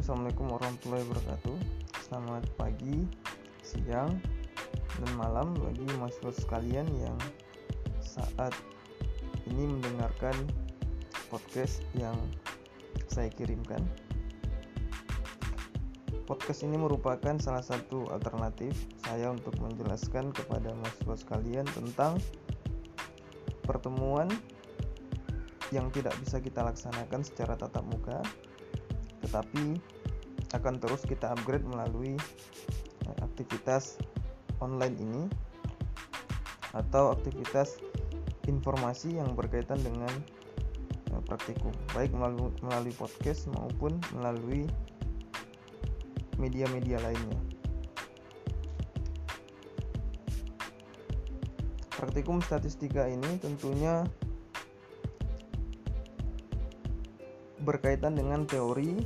Assalamualaikum warahmatullahi wabarakatuh. Selamat pagi, siang, dan malam bagi mahasiswa sekalian yang saat ini mendengarkan podcast yang saya kirimkan. Podcast ini merupakan salah satu alternatif saya untuk menjelaskan kepada mahasiswa sekalian tentang pertemuan yang tidak bisa kita laksanakan secara tatap muka, tetapi akan terus kita upgrade melalui eh, aktivitas online ini atau aktivitas informasi yang berkaitan dengan eh, praktikum, baik melalui, melalui podcast maupun melalui media-media lainnya. Praktikum statistika ini tentunya berkaitan dengan teori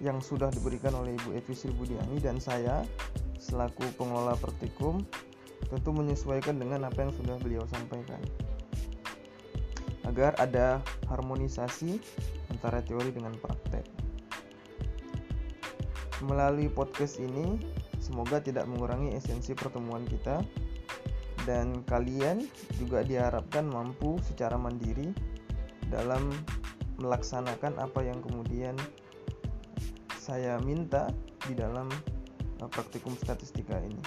yang sudah diberikan oleh Ibu Evi Silbudiani dan saya selaku pengelola praktikum tentu menyesuaikan dengan apa yang sudah beliau sampaikan agar ada harmonisasi antara teori dengan praktek. Melalui podcast ini semoga tidak mengurangi esensi pertemuan kita dan kalian juga diharapkan mampu secara mandiri dalam melaksanakan apa yang kemudian saya minta di dalam uh, praktikum statistika ini.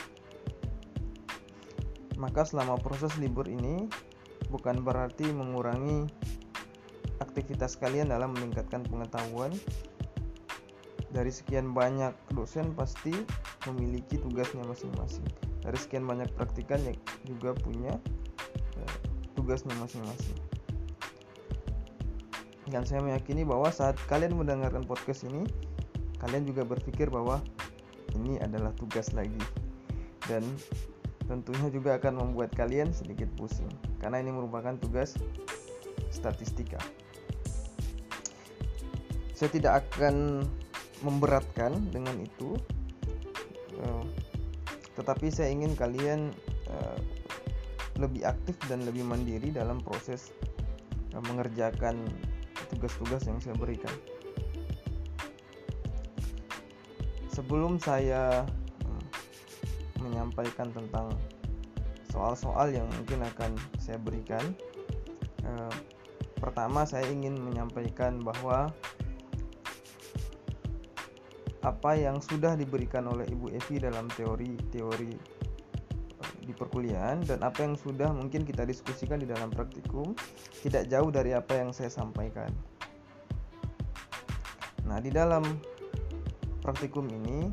Maka selama proses libur ini bukan berarti mengurangi aktivitas kalian dalam meningkatkan pengetahuan. Dari sekian banyak dosen pasti memiliki tugasnya masing-masing. Dari sekian banyak praktikan yang juga punya uh, tugasnya masing-masing dan saya meyakini bahwa saat kalian mendengarkan podcast ini kalian juga berpikir bahwa ini adalah tugas lagi. Dan tentunya juga akan membuat kalian sedikit pusing. Karena ini merupakan tugas statistika. Saya tidak akan memberatkan dengan itu. Eh, tetapi saya ingin kalian eh, lebih aktif dan lebih mandiri dalam proses eh, mengerjakan tugas-tugas yang saya berikan. Sebelum saya hmm, menyampaikan tentang soal-soal yang mungkin akan saya berikan, eh, pertama saya ingin menyampaikan bahwa apa yang sudah diberikan oleh Ibu Evi dalam teori-teori eh, di perkuliahan dan apa yang sudah mungkin kita diskusikan di dalam praktikum tidak jauh dari apa yang saya sampaikan. Nah, di dalam praktikum ini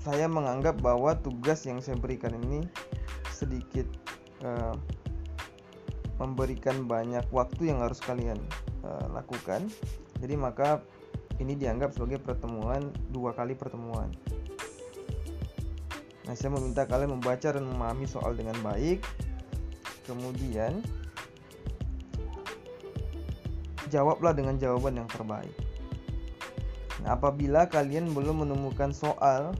saya menganggap bahwa tugas yang saya berikan ini sedikit memberikan banyak waktu yang harus kalian eh, lakukan. Jadi maka ini dianggap sebagai pertemuan dua kali pertemuan. Nah, saya meminta kalian membaca dan memahami soal dengan baik. Kemudian jawablah dengan jawaban yang terbaik. Nah, apabila kalian belum menemukan soal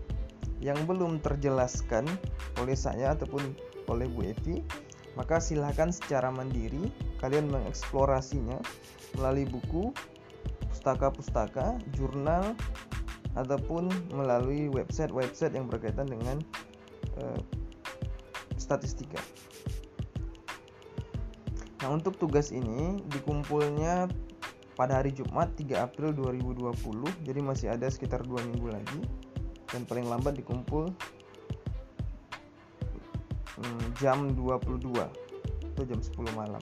yang belum terjelaskan oleh saya ataupun oleh Bu Evi, maka silahkan secara mandiri kalian mengeksplorasinya melalui buku, pustaka-pustaka, jurnal, ataupun melalui website-website yang berkaitan dengan uh, statistika. Nah, untuk tugas ini dikumpulnya pada hari Jumat 3 April 2020, jadi masih ada sekitar dua minggu lagi dan paling lambat dikumpul hmm, jam 22 atau jam 10 malam.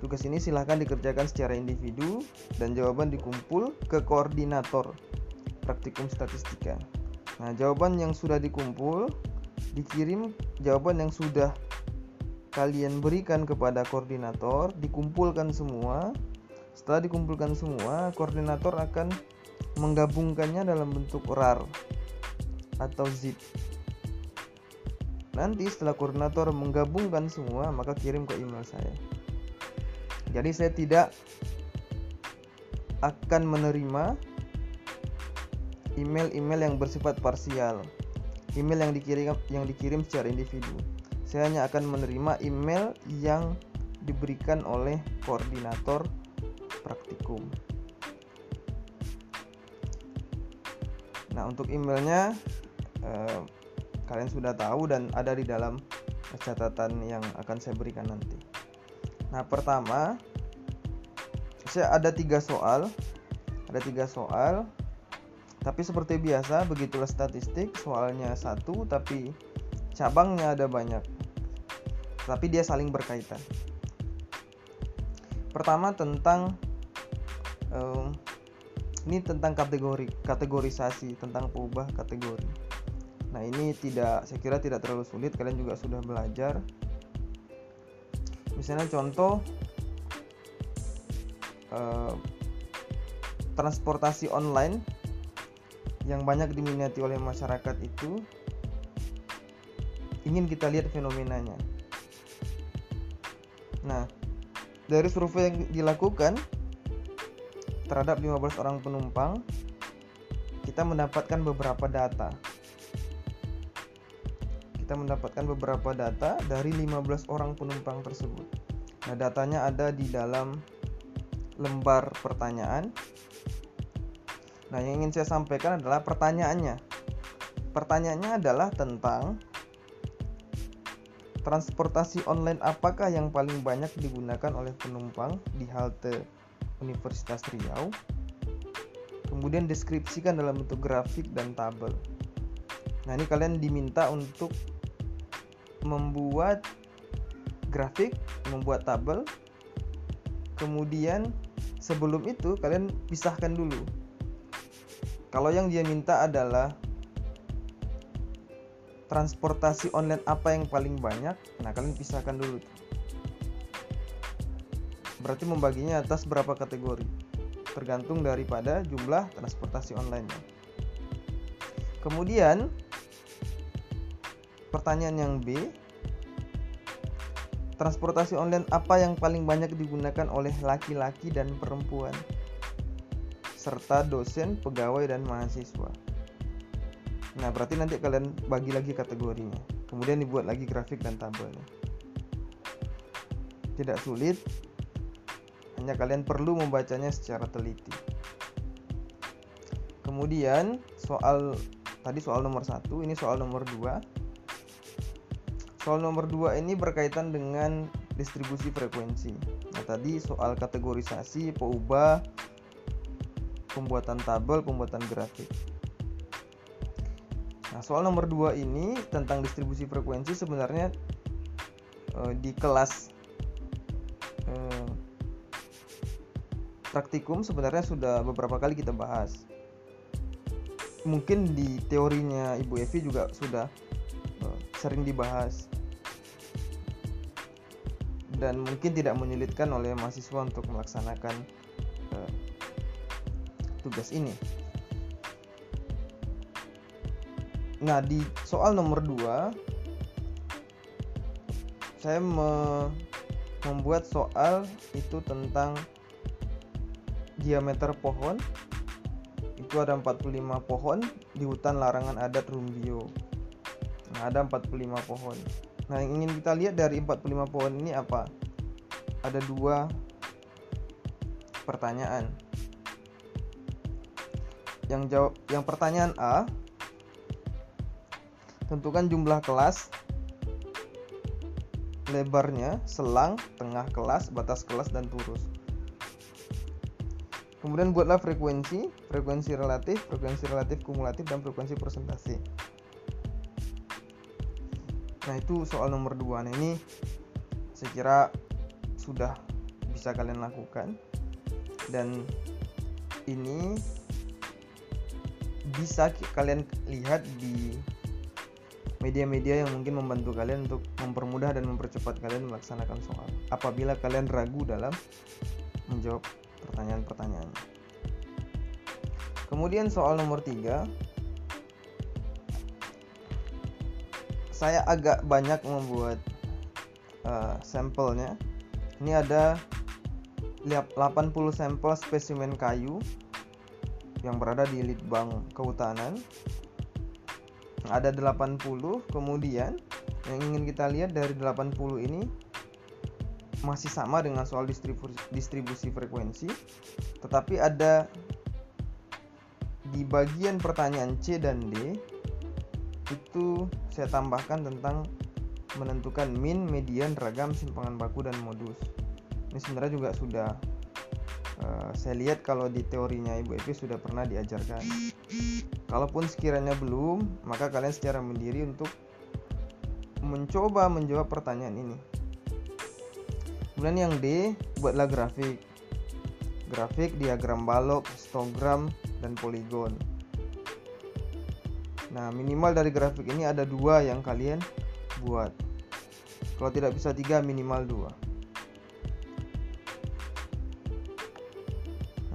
Tugas ini silahkan dikerjakan secara individu dan jawaban dikumpul ke koordinator praktikum statistika. Nah, jawaban yang sudah dikumpul dikirim jawaban yang sudah kalian berikan kepada koordinator, dikumpulkan semua. Setelah dikumpulkan semua, koordinator akan menggabungkannya dalam bentuk RAR atau zip. Nanti setelah koordinator menggabungkan semua, maka kirim ke email saya. Jadi saya tidak akan menerima email-email yang bersifat parsial, email yang dikirim yang dikirim secara individu. Saya hanya akan menerima email yang diberikan oleh koordinator praktikum. Nah, untuk emailnya eh, kalian sudah tahu dan ada di dalam catatan yang akan saya berikan nanti. Nah, pertama, saya ada tiga soal, ada tiga soal, tapi seperti biasa, begitulah statistik, soalnya satu, tapi cabangnya ada banyak, tapi dia saling berkaitan. Pertama tentang um, ini tentang kategori kategorisasi tentang pengubah kategori. Nah ini tidak saya kira tidak terlalu sulit kalian juga sudah belajar. Misalnya contoh eh, transportasi online yang banyak diminati oleh masyarakat itu ingin kita lihat fenomenanya nah dari survei yang dilakukan terhadap 15 orang penumpang, kita mendapatkan beberapa data. Kita mendapatkan beberapa data dari 15 orang penumpang tersebut. Nah, datanya ada di dalam lembar pertanyaan. Nah, yang ingin saya sampaikan adalah pertanyaannya. Pertanyaannya adalah tentang transportasi online apakah yang paling banyak digunakan oleh penumpang di halte Universitas Riau. Kemudian deskripsikan dalam bentuk grafik dan tabel. Nah, ini kalian diminta untuk membuat grafik, membuat tabel. Kemudian sebelum itu kalian pisahkan dulu. Kalau yang dia minta adalah transportasi online apa yang paling banyak, nah kalian pisahkan dulu. Berarti membaginya atas berapa kategori? Tergantung daripada jumlah transportasi online-nya. Kemudian pertanyaan yang B, transportasi online apa yang paling banyak digunakan oleh laki-laki dan perempuan? serta dosen, pegawai, dan mahasiswa. Nah, berarti nanti kalian bagi lagi kategorinya. Kemudian dibuat lagi grafik dan tabelnya. Tidak sulit, hanya kalian perlu membacanya secara teliti. Kemudian soal tadi soal nomor satu, ini soal nomor dua. Soal nomor dua ini berkaitan dengan distribusi frekuensi. Nah, tadi soal kategorisasi, peubah, pembuatan tabel, pembuatan grafik. Nah, soal nomor dua ini tentang distribusi frekuensi sebenarnya eh, di kelas eh, praktikum sebenarnya sudah beberapa kali kita bahas. Mungkin di teorinya Ibu Evi juga sudah uh, sering dibahas. Dan mungkin tidak menyulitkan oleh mahasiswa untuk melaksanakan tugas ini. Nah, di soal nomor 2 saya me membuat soal itu tentang diameter pohon itu ada 45 pohon di hutan larangan adat Rumbio. Nah, ada 45 pohon. Nah, yang ingin kita lihat dari 45 pohon ini apa? Ada dua pertanyaan. Yang jawab yang pertanyaan A tentukan jumlah kelas lebarnya, selang, tengah kelas, batas kelas dan turus. Kemudian buatlah frekuensi, frekuensi relatif, frekuensi relatif kumulatif dan frekuensi persentase. Nah, itu soal nomor 2. Nah, ini saya kira sudah bisa kalian lakukan dan ini bisa kalian lihat di media-media yang mungkin membantu kalian untuk mempermudah dan mempercepat kalian melaksanakan soal. Apabila kalian ragu dalam menjawab pertanyaan-pertanyaan. Kemudian soal nomor 3 Saya agak banyak membuat uh, sampelnya. Ini ada 80 sampel spesimen kayu yang berada di Litbang Kehutanan. Ada 80, kemudian yang ingin kita lihat dari 80 ini masih sama dengan soal distribusi, distribusi frekuensi tetapi ada di bagian pertanyaan C dan D itu saya tambahkan tentang menentukan min, median, ragam, simpangan baku dan modus. Ini sebenarnya juga sudah uh, saya lihat kalau di teorinya Ibu Evi sudah pernah diajarkan. Kalaupun sekiranya belum, maka kalian secara mandiri untuk mencoba menjawab pertanyaan ini. Kemudian yang D, buatlah grafik. Grafik, diagram balok, histogram, dan poligon. Nah, minimal dari grafik ini ada dua yang kalian buat. Kalau tidak bisa tiga, minimal dua.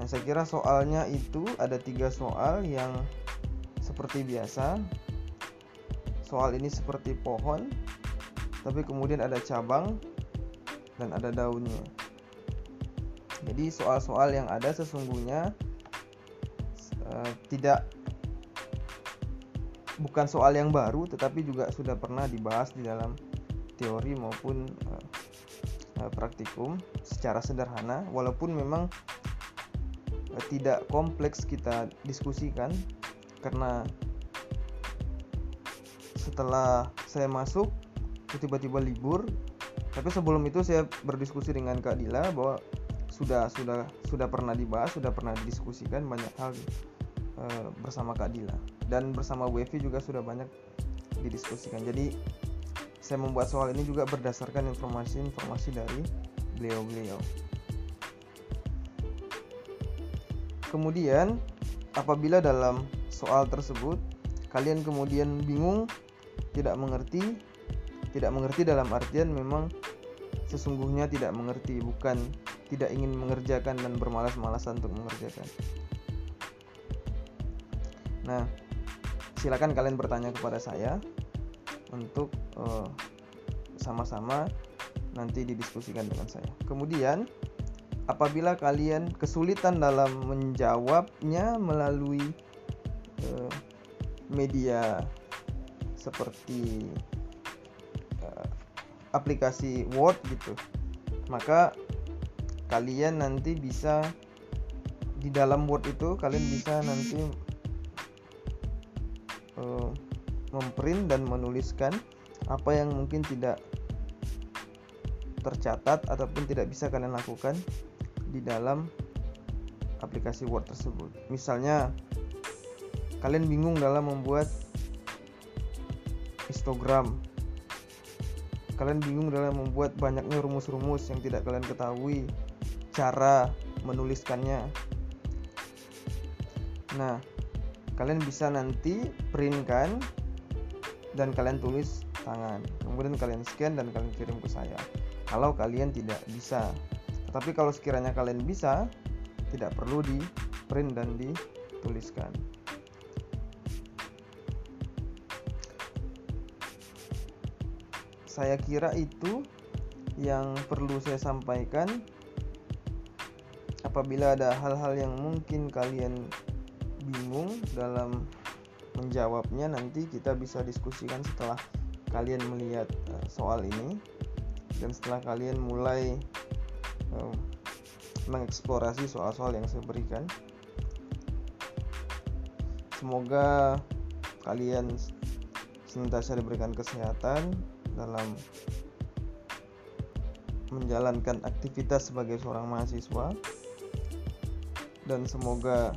Nah, saya kira soalnya itu ada tiga soal yang seperti biasa. Soal ini seperti pohon, tapi kemudian ada cabang dan ada daunnya. Jadi soal-soal yang ada sesungguhnya uh, tidak bukan soal yang baru tetapi juga sudah pernah dibahas di dalam teori maupun uh, praktikum secara sederhana walaupun memang tidak kompleks kita diskusikan karena setelah saya masuk tiba-tiba libur tapi sebelum itu saya berdiskusi dengan Kak Dila bahwa sudah sudah sudah pernah dibahas sudah pernah didiskusikan banyak hal uh, bersama Kak Dila dan bersama WiFi juga sudah banyak didiskusikan. Jadi saya membuat soal ini juga berdasarkan informasi-informasi dari beliau-beliau. Kemudian apabila dalam soal tersebut kalian kemudian bingung, tidak mengerti, tidak mengerti dalam artian memang sesungguhnya tidak mengerti, bukan tidak ingin mengerjakan dan bermalas-malasan untuk mengerjakan. Nah, silakan kalian bertanya kepada saya untuk uh, sama-sama nanti didiskusikan dengan saya. Kemudian apabila kalian kesulitan dalam menjawabnya melalui uh, media seperti uh, aplikasi Word gitu, maka kalian nanti bisa di dalam Word itu kalian bisa nanti uh, memprint dan menuliskan apa yang mungkin tidak tercatat ataupun tidak bisa kalian lakukan di dalam aplikasi Word tersebut. Misalnya kalian bingung dalam membuat histogram. Kalian bingung dalam membuat banyaknya rumus-rumus yang tidak kalian ketahui cara menuliskannya. Nah, kalian bisa nanti printkan dan kalian tulis tangan kemudian kalian scan dan kalian kirim ke saya kalau kalian tidak bisa tetapi kalau sekiranya kalian bisa tidak perlu di print dan dituliskan. Saya kira itu yang perlu saya sampaikan. Apabila ada hal-hal yang mungkin kalian bingung dalam menjawabnya nanti kita bisa diskusikan setelah kalian melihat uh, soal ini. Dan setelah kalian mulai mengeksplorasi soal-soal yang saya berikan. Semoga kalian senantiasa diberikan kesehatan dalam menjalankan aktivitas sebagai seorang mahasiswa. Dan semoga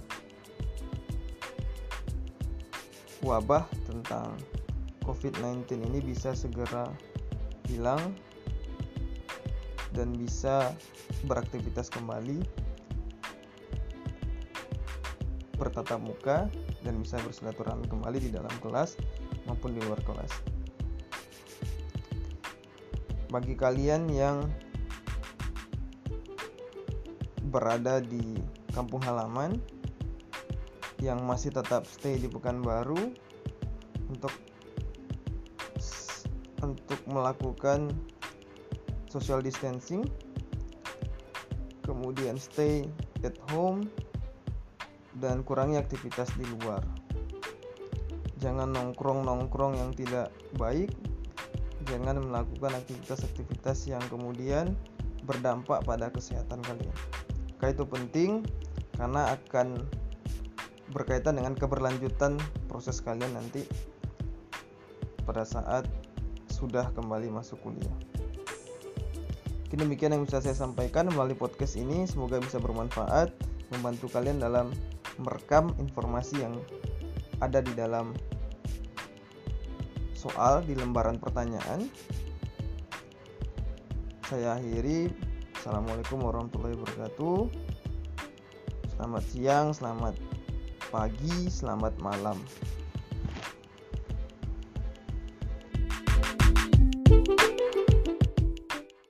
wabah tentang COVID-19 ini bisa segera hilang dan bisa beraktivitas kembali bertatap muka dan bisa bersilaturahmi kembali di dalam kelas maupun di luar kelas. Bagi kalian yang berada di kampung halaman yang masih tetap stay di Pekanbaru untuk untuk melakukan social distancing kemudian stay at home dan kurangi aktivitas di luar jangan nongkrong-nongkrong yang tidak baik jangan melakukan aktivitas-aktivitas yang kemudian berdampak pada kesehatan kalian. Maka itu penting karena akan berkaitan dengan keberlanjutan proses kalian nanti pada saat sudah kembali masuk kuliah. Mungkin demikian yang bisa saya sampaikan melalui podcast ini. Semoga bisa bermanfaat, membantu kalian dalam merekam informasi yang ada di dalam soal di lembaran pertanyaan. Saya akhiri. Assalamualaikum warahmatullahi wabarakatuh. Selamat siang, selamat pagi, selamat malam.